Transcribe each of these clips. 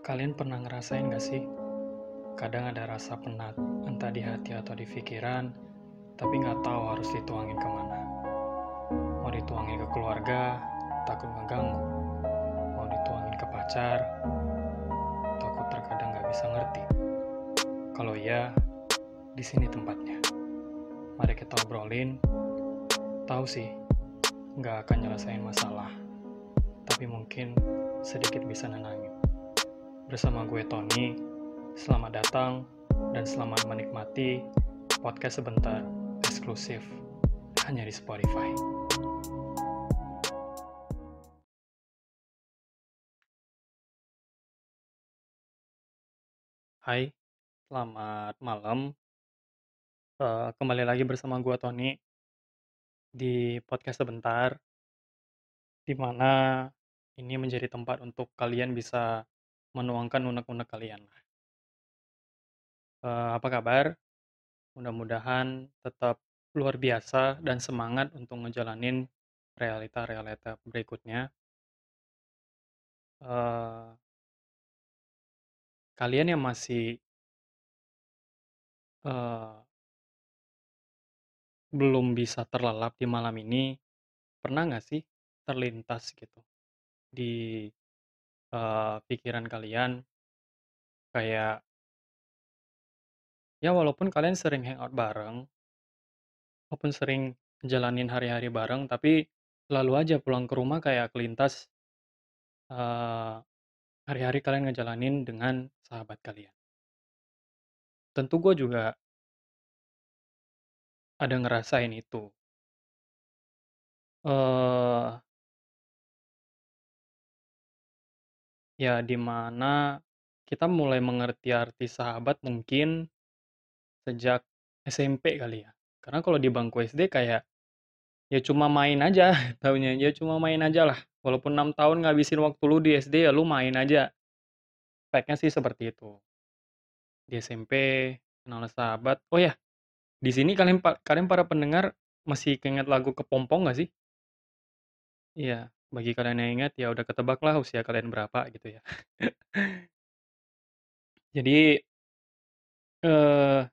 Kalian pernah ngerasain gak sih? Kadang ada rasa penat, entah di hati atau di pikiran, tapi nggak tahu harus dituangin ke mana. Mau dituangin ke keluarga, takut ngeganggu. Mau dituangin ke pacar, takut terkadang nggak bisa ngerti. Kalau iya, di sini tempatnya. Mari kita obrolin. Tahu sih, nggak akan nyelesain masalah, tapi mungkin sedikit bisa nenangin. Bersama gue Tony, selamat datang dan selamat menikmati podcast sebentar eksklusif hanya di Spotify. Hai, selamat malam. Eh, kembali lagi bersama gue Tony di podcast sebentar, di mana ini menjadi tempat untuk kalian bisa menuangkan unek-unek kalian. Eh, apa kabar? Mudah-mudahan tetap luar biasa dan semangat untuk ngejalanin realita-realita berikutnya. Eh, kalian yang masih eh, belum bisa terlelap di malam ini, pernah nggak sih terlintas gitu di eh, pikiran kalian kayak ya walaupun kalian sering hangout bareng, walaupun sering jalanin hari-hari bareng, tapi selalu aja pulang ke rumah kayak kelintas eh, hari-hari kalian ngejalanin dengan sahabat kalian. Tentu gue juga ada ngerasain itu. eh ya di mana kita mulai mengerti arti sahabat mungkin sejak SMP kali ya. Karena kalau di bangku SD kayak ya cuma main aja taunya, ya cuma main aja lah. Walaupun 6 tahun ngabisin waktu lu di SD ya lu main aja. Speknya sih seperti itu. Di SMP kenal sahabat. Oh ya, di sini kalian kalian para pendengar masih keinget lagu Kepompong gak sih? Iya, bagi kalian yang ingat ya udah ketebak lah usia kalian berapa gitu ya. Jadi eh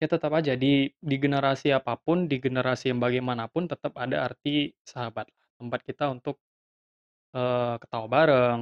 ya tetap aja di di generasi apa pun, di generasi yang bagaimanapun tetap ada arti sahabat. Tempat kita untuk eh, ketawa bareng,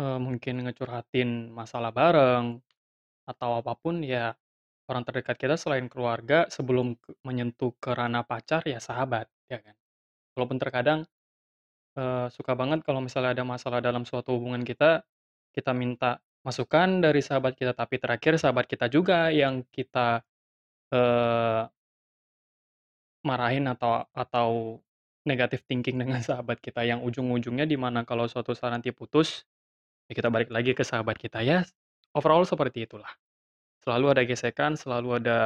eh, mungkin ngecurhatin masalah bareng atau apa pun ya orang terdekat kita selain keluarga sebelum menyentuh ke ranah pacar ya sahabat ya kan. Walaupun terkadang eh, suka banget kalau misalnya ada masalah dalam suatu hubungan kita, kita minta masukan dari sahabat kita, tapi terakhir sahabat kita juga yang kita eh, marahin atau atau negatif thinking dengan sahabat kita yang ujung-ujungnya di mana kalau suatu saat nanti putus, ya kita balik lagi ke sahabat kita ya. Overall seperti itulah. Selalu ada gesekan, selalu ada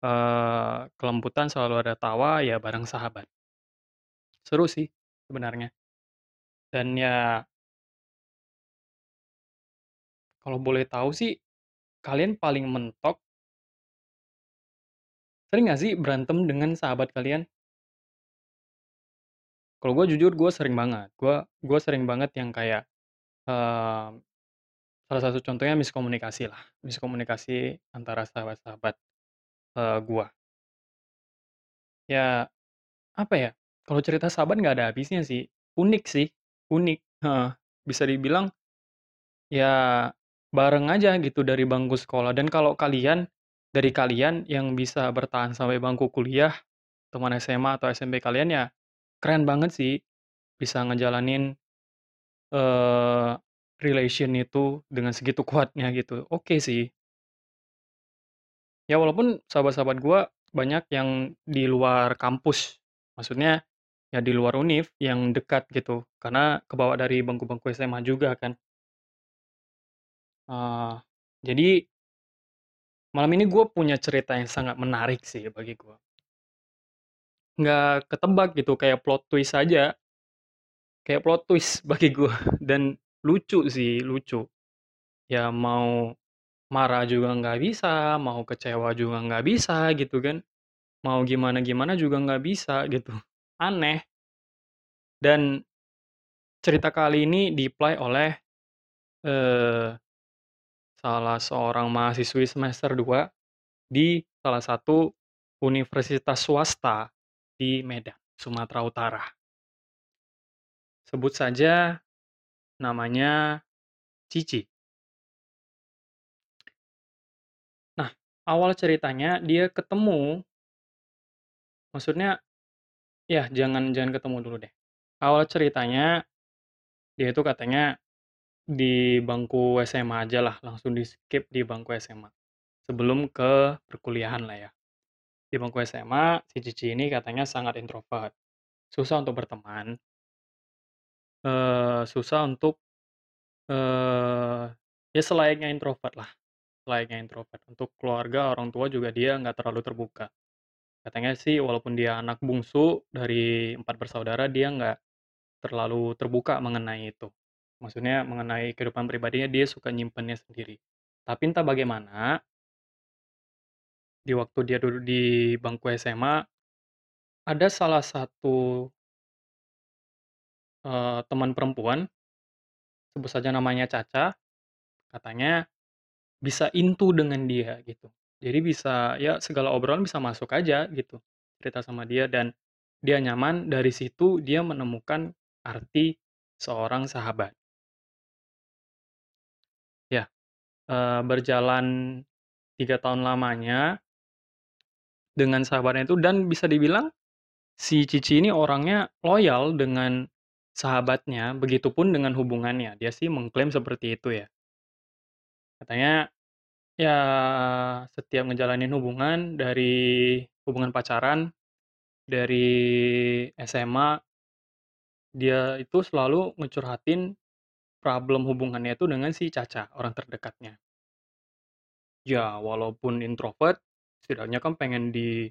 eh, kelembutan, selalu ada tawa ya bareng sahabat. Seru sih sebenarnya. Dan ya kalau boleh tahu sih kalian paling mentok sering nggak sih berantem dengan sahabat kalian? Kalau gue jujur gue sering banget. Gue gue sering banget yang kayak eh, Salah satu contohnya miskomunikasi lah, miskomunikasi antara sahabat-sahabat, eee, gua. Ya, apa ya, kalau cerita sahabat nggak ada habisnya sih, unik sih, unik, heeh. Bisa dibilang, ya bareng aja gitu dari bangku sekolah dan kalau kalian dari kalian yang bisa bertahan sampai bangku kuliah, teman SMA atau SMP kalian ya keren banget sih, bisa ngejalanin, eee, relation itu dengan segitu kuatnya gitu, oke sih. Ya walaupun sahabat-sahabat gua banyak yang di luar kampus, maksudnya ya di luar univ yang dekat gitu, karena kebawa dari bangku-bangku SMA juga kan. Eee, jadi malam ini gue punya cerita yang sangat menarik sih bagi gua. Nggak ketebak gitu, kayak plot twist aja, kayak plot twist bagi gua dan lucu sih, lucu. Ya mau marah juga nggak bisa, mau kecewa juga nggak bisa gitu kan, mau gimana-gimana juga nggak bisa gitu, aneh. Dan Cerita kali ini di-play oleh, eee, salah seorang mahasiswi semester 2 di salah satu universitas swasta di Medan, Sumatera Utara. Sebut saja namanya Cici. Nah, awal ceritanya dia ketemu maksudnya ya jangan jangan ketemu dulu deh. Awal ceritanya dia itu katanya di bangku SMA ajalah, langsung di-skip di bangku SMA. Sebelum ke perkuliahan lah ya. Di bangku SMA, si Cici ini katanya sangat introvert, susah untuk berteman. Eee, susah untuk, eee, ya selayaknya introvert lah, selayaknya introvert. Untuk keluarga, orang tua juga dia nggak terlalu terbuka. Katanya sih walaupun dia anak bungsu dari 4 bersaudara, dia nggak terlalu terbuka mengenai itu. Maksudnya mengenai kehidupan pribadinya dia suka nyimpennya sendiri. Tapi entah bagaimana di waktu dia duduk di bangku SMA, ada salah satu eee, teman perempuan, sebut saja namanya Caca, katanya bisa into dengan dia gitu. Jadi bisa ya segala obrolan bisa masuk aja gitu, cerita sama dia dan dia nyaman, dari situ dia menemukan arti seorang sahabat. Ya, eee, berjalan 3 tahun lamanya dengan sahabatnya itu dan bisa dibilang si Cici ini orangnya loyal dengan sahabatnya, begitupun dengan hubungannya. Dia sih mengklaim seperti itu ya. Katanya, ya setiap ngejalanin hubungan, dari hubungan pacaran, dari SMA dia itu selalu ngecurhatin problem hubungannya itu dengan si Caca, orang terdekatnya. Ya, walaupun introvert, setidaknya kan pengen di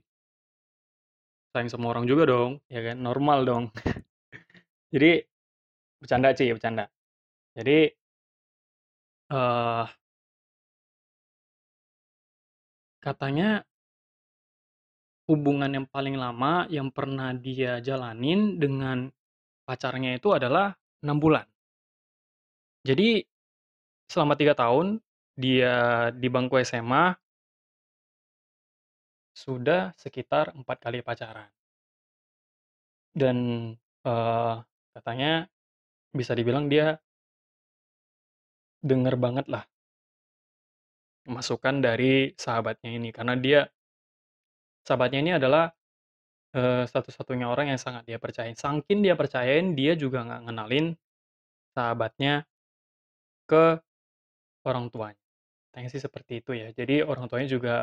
sayang sama orang juga dong, ya kan, normal dong. Jadi bercanda, Ci, bercanda. Jadi eee katanya hubungan yang paling lama yang pernah dia jalanin dengan pacarnya itu adalah 6 bulan. Jadi selama 3 tahun dia di bangku SMA sudah sekitar 4 kali pacaran. Dan, eee, katanya bisa dibilang dia denger banget lah masukan dari sahabatnya ini, karena dia sahabatnya ini adalah, eee, satu-satunya orang yang sangat dia percayain. Sangking dia percayain, dia juga nggak ngenalin sahabatnya ke orang tuanya. Katanya sih seperti itu ya. Jadi orang tuanya juga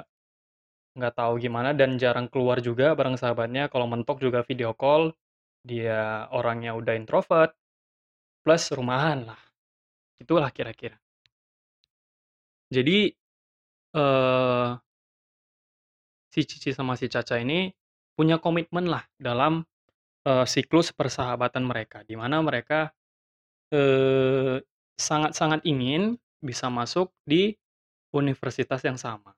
nggak tahu gimana dan jarang keluar juga bareng sahabatnya, kalau mentok juga video call. Dia orangnya udah introvert, plus rumahan lah, itulah kira-kira. Jadi, eee si Cici sama si Caca ini punya komitmen lah dalam, eee, siklus persahabatan mereka, di mana mereka, eee, sangat-sangat ingin bisa masuk di universitas yang sama.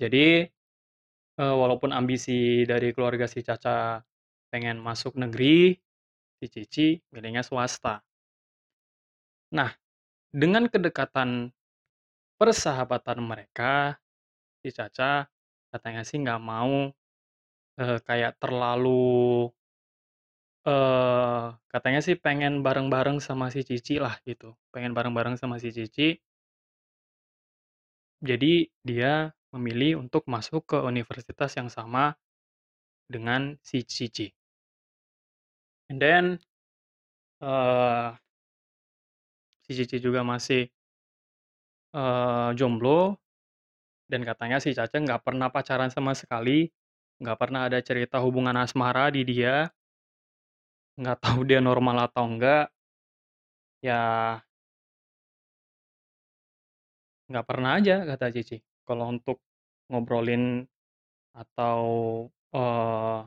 Jadi, eee, walaupun ambisi dari keluarga si Caca pengen masuk negeri, si Cici milihnya swasta. Nah, dengan kedekatan persahabatan mereka, si Caca katanya sih nggak mau, eee, kayak terlalu eee, katanya sih pengen bareng-bareng sama si Cici lah gitu, pengen bareng-bareng sama si Cici. Jadi dia memilih untuk masuk ke universitas yang sama dengan si Cici. And then eee si Cici juga masih eee, jomblo, dan katanya si Caca nggak pernah pacaran sama sekali, nggak pernah ada cerita hubungan asmara di dia. Nggak tahu dia normal atau enggak. Ya nggak pernah aja kata Cici, kalau untuk ngobrolin atau, eee,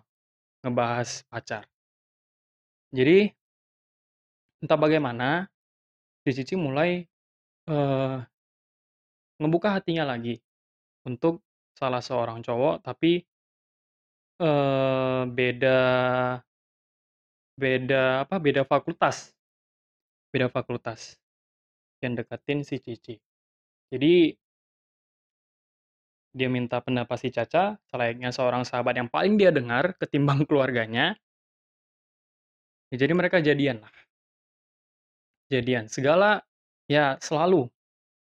ngebahas pacar. Jadi entah bagaimana, si Cici mulai, eee ngebuka hatinya lagi, untuk salah seorang cowok tapi eee, beda Beda apa, beda fakultas. Beda fakultas. Yang deketin si Cici. Jadi dia minta pendapat si Caca, selayaknya seorang sahabat yang paling dia dengar ketimbang keluarganya. Ya jadi mereka jadian lah. Jadian. Segala ya selalu,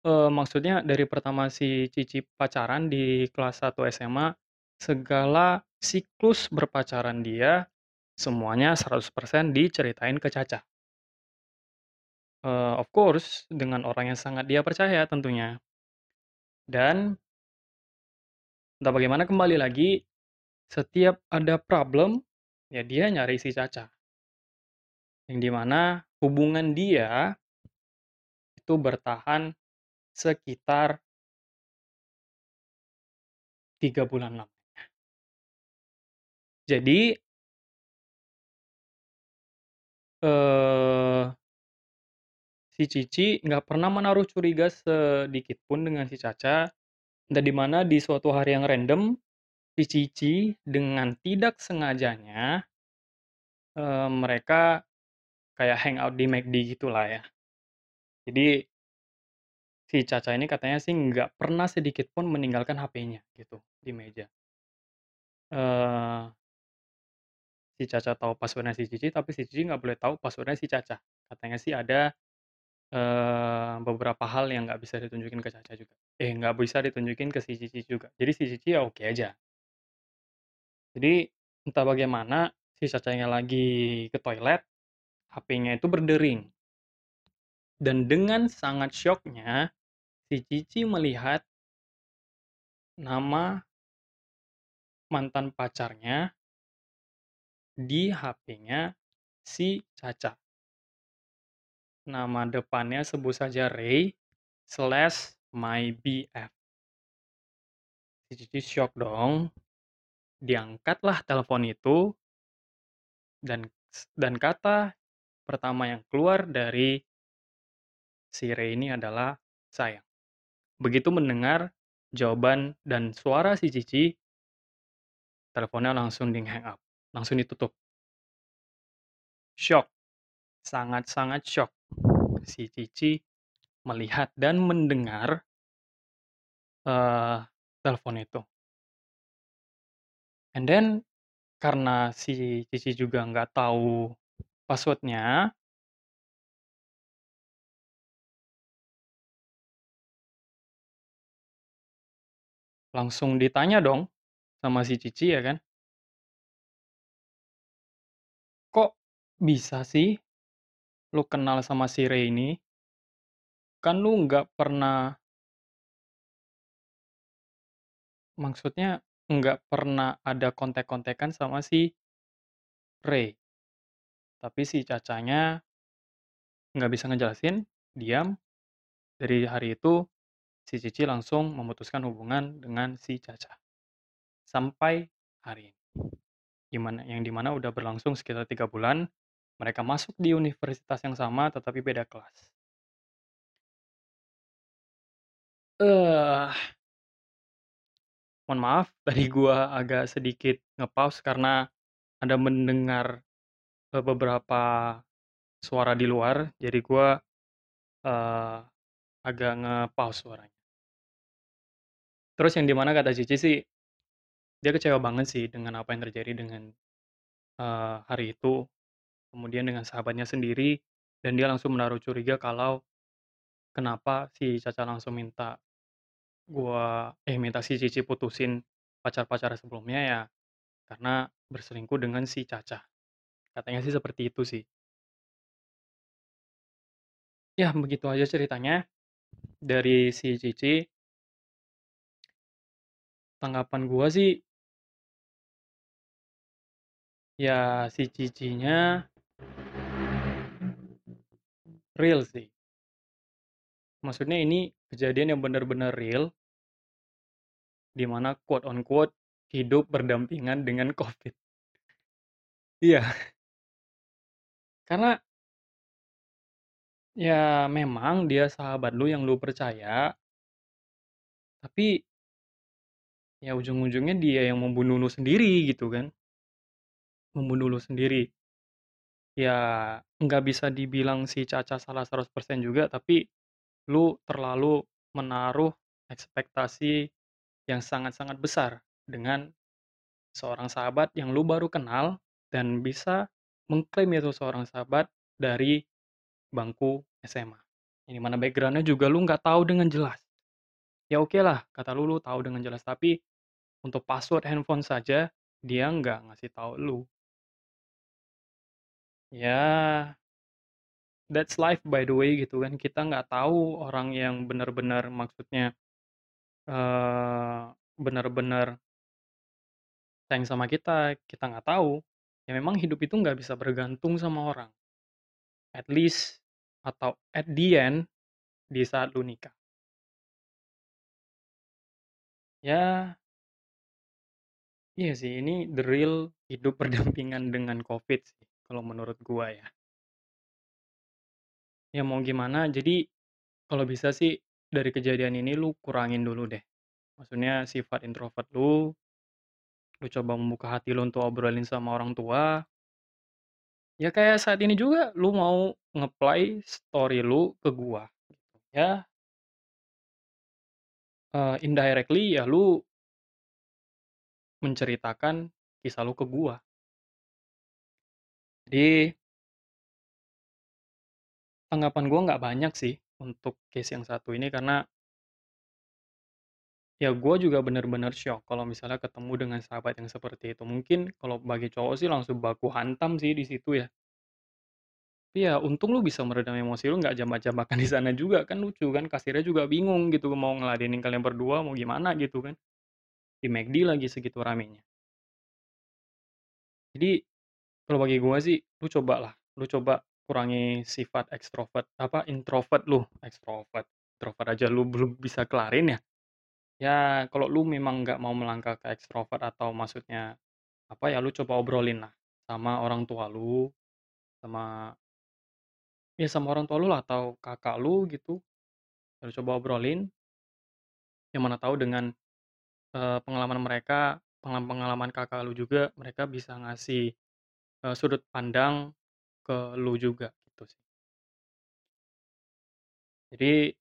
eee, maksudnya dari pertama si Cici pacaran di kelas 1 SMA, segala siklus berpacaran dia, semuanya 100% diceritain ke Caca. Eee, of course, dengan orang yang sangat dia percaya tentunya. Dan entah bagaimana kembali lagi, setiap ada problem, ya dia nyari si Caca. Yang di mana hubungan dia itu bertahan sekitar 3 bulan lamanya. Jadi eee si Cici nggak pernah menaruh curiga sedikit pun dengan si Caca, dan di mana di suatu hari yang random, si Cici dengan tidak sengajanya eee, mereka kayak hangout di McD gitulah ya. Jadi si Caca ini katanya sih nggak pernah sedikit pun meninggalkan HP-nya gitu, di meja. Eee si Caca tahu password-nya si Cici, tapi si Cici nggak boleh tahu password-nya si Caca. Katanya sih ada, eee, beberapa hal yang nggak bisa ditunjukin ke Caca juga. Eh, nggak bisa ditunjukin ke si Cici juga. Jadi si Cici ya oke aja. Jadi, entah bagaimana si Cacanya lagi ke toilet, HP-nya itu berdering. Dan dengan sangat syoknya, si Cici melihat nama mantan pacarnya di HP-nya si Caca. Nama depannya sebut saja Ray slash my BF. Si Cici syok dong. Diangkatlah telepon itu dan dan kata pertama yang keluar dari si Ray ini adalah, "Sayang." Begitu mendengar jawaban dan suara si Cici teleponnya langsung di-hang up, langsung ditutup. Syok, sangat-sangat syok si Cici melihat dan mendengar eee, telepon itu. And then, karena si Cici juga nggak tahu password-nya langsung ditanya dong sama si Cici ya kan. "Kok bisa sih lu kenal sama si Ray ini? Kan lu nggak pernah" "maksudnya nggak pernah ada kontek-kontekan sama si Ray?" Tapi si Cacanya nggak bisa ngejelasin, diam. Dari hari itu, si Cici langsung memutuskan hubungan dengan si Caca. Sampai hari ini. Di mana yang di mana udah berlangsung sekitar 3 bulan, mereka masuk di universitas yang sama tetapi beda kelas. Eh Mohon maaf, tadi gua agak sedikit nge-pause karena ada mendengar, eee, beberapa suara di luar, jadi gua, eee, agak nge-pause suaranya. Terus yang di mana kata Cici sih, dia kecewa banget sih dengan apa yang terjadi dengan, eee, hari itu, kemudian dengan sahabatnya sendiri, dan dia langsung menaruh curiga kalau kenapa si Caca langsung minta gua eh, minta si Cici putusin pacar-pacarnya sebelumnya ya, karena berselingkuh dengan si Caca. Katanya sih seperti itu sih. Ya begitu aja ceritanya, dari si Cici. Tanggapan gua sih ya si Cicinya real sih. Maksudnya ini kejadian yang benar-benar real. Di mana quote on quote, hidup berdampingan dengan Covid. Iya. Karena Ya memang dia sahabat lu yang lu percaya tapi ya ujung-ujungnya dia yang membunuh lu sendiri gitu kan. Membunuh lu sendiri. Ya, nggak bisa dibilang si Caca salah 100% juga, tapi lu terlalu menaruh ekspektasi yang sangat-sangat besar dengan seorang sahabat yang lu baru kenal dan bisa mengklaim itu seorang sahabat dari bangku SMA. Yang mana background-nya juga lu nggak tahu dengan jelas. Ya oke lah, kata lu, lu tahu dengan jelas, tapi untuk password handphone saja dia nggak ngasih tahu lu. Ya, that's life by the way gitu kan. Kita nggak tahu orang yang benar-benar maksudnya eh benar-benar sayang sama kita, kita nggak tahu. Ya memang hidup itu nggak bisa bergantung sama orang. At least atau at the end di saat lu nikah. Ya, iya sih ini the real hidup berdampingan dengan Covid sih kalau menurut gua ya. Ya mau gimana, jadi kalau bisa sih dari kejadian ini lu kurangin dulu deh. Maksudnya sifat introvert lu, lu coba membuka hati lu untuk obrolin sama orang tua. Ya kayak saat ini juga lu mau nge-play story lu ke gua. Ya eee, indirectly ya lu menceritakan kisah lu ke gua. Jadi tanggapan gua nggak banyak sih untuk case yang satu ini karena ya gua juga bener-bener syok kalau misalnya ketemu dengan sahabat yang seperti itu. Mungkin kalau bagi cowok sih langsung baku hantam sih di situ ya. Ya untung lu bisa meredam emosi lu nggak jambak-jambakan di sana juga, kan lucu kan, kasirnya juga bingung gitu mau ngeladenin kalian berdua mau gimana gitu kan. Di McD lagi segitu ramenya. Jadi kalau bagi gua sih lu cobalah, lu coba kurangi sifat ekstrovert apa, introvert lu, ekstrovert, introvert aja lu belum bisa kelarin ya. Ya kalau lu memang nggak mau melangkah ke ekstrovert atau maksudnya apa ya, lu coba obrolin lah sama orang tua lu, sama ya sama orang tua lu lah atau kakak lu gitu, lu coba obrolin, yang mana tahu dengan, eee, pengalaman mereka, pengalaman-pengalaman kakak lu juga, mereka bisa ngasih, eee, sudut pandang ke lu juga gitu sih. Jadi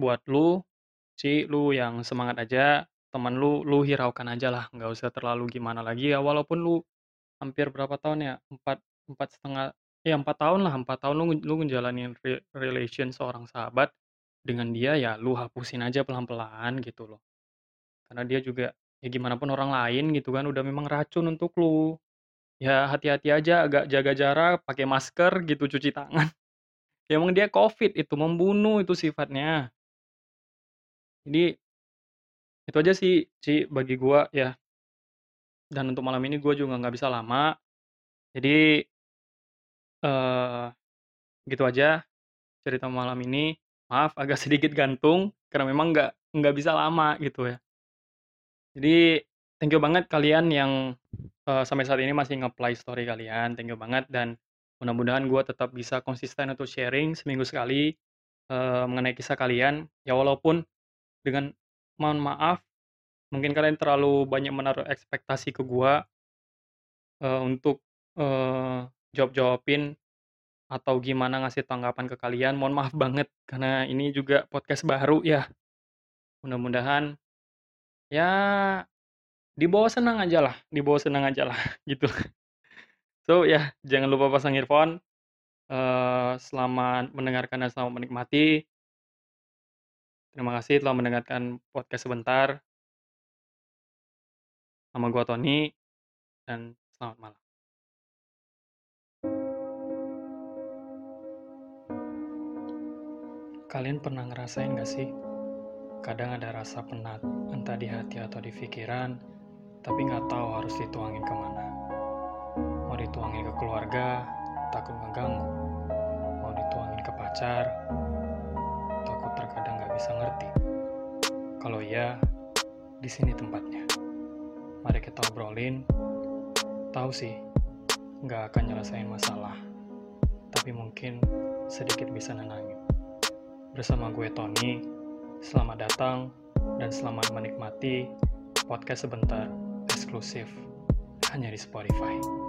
buat lu sih, lu yang semangat aja, temen lu, lu hiraukan aja lah, nggak usah terlalu gimana lagi ya walaupun lu hampir berapa tahun ya, empat empat setengah ya 4 tahun lah, 4 tahun lu lu ngejalanin re relation seorang sahabat dengan dia, ya lu hapusin aja pelan-pelan gitu loh. Karena dia juga ya gimana pun orang lain gitu kan, udah memang racun untuk lu. Ya hati-hati aja, agak jaga jarak, pakai masker gitu, cuci tangan. Ya emang dia Covid, itu membunuh itu sifatnya. Jadi itu aja sih sih bagi gua ya. Dan untuk malam ini gua juga nggak bisa lama. Jadi eee, gitu aja cerita malam ini. Maaf agak sedikit gantung karena memang nggak nggak bisa lama gitu ya. Jadi thank you banget kalian yang, eee, sampai saat ini masih nge-play story kalian, thank you banget dan mudah-mudahan gua tetap bisa konsisten untuk sharing seminggu sekali, eee, mengenai kisah kalian. Ya walaupun dengan mohon maaf, mungkin kalian terlalu banyak menaruh ekspektasi ke gua eee, untuk, eee, jawab-jawabin atau gimana ngasih tanggapan ke kalian, mohon maaf banget karena ini juga podcast baru ya. Mudah-mudahan ya dibawa senang ajalah, dibawa senang ajalah gitu. So ya jangan lupa pasang earphone, eee, selamat mendengarkan dan selamat menikmati. Terima kasih telah mendengarkan podcast sebentar. Nama gua Tony dan selamat malam. Kalian pernah ngerasain gak sih? Kadang ada rasa penat, entah di hati atau di pikiran, tapi nggak tahu harus dituangin ke mana. Mau dituangin ke keluarga, takut ngeganggu. Mau dituangin ke pacar, bisa ngerti. Kalau iya, di sini tempatnya. Mari kita obrolin. Tahu sih, nggak akan nyelesain masalah, tapi mungkin sedikit bisa nenangin. Bersama gue Tony, selamat datang dan selamat menikmati podcast sebentar eksklusif hanya di Spotify.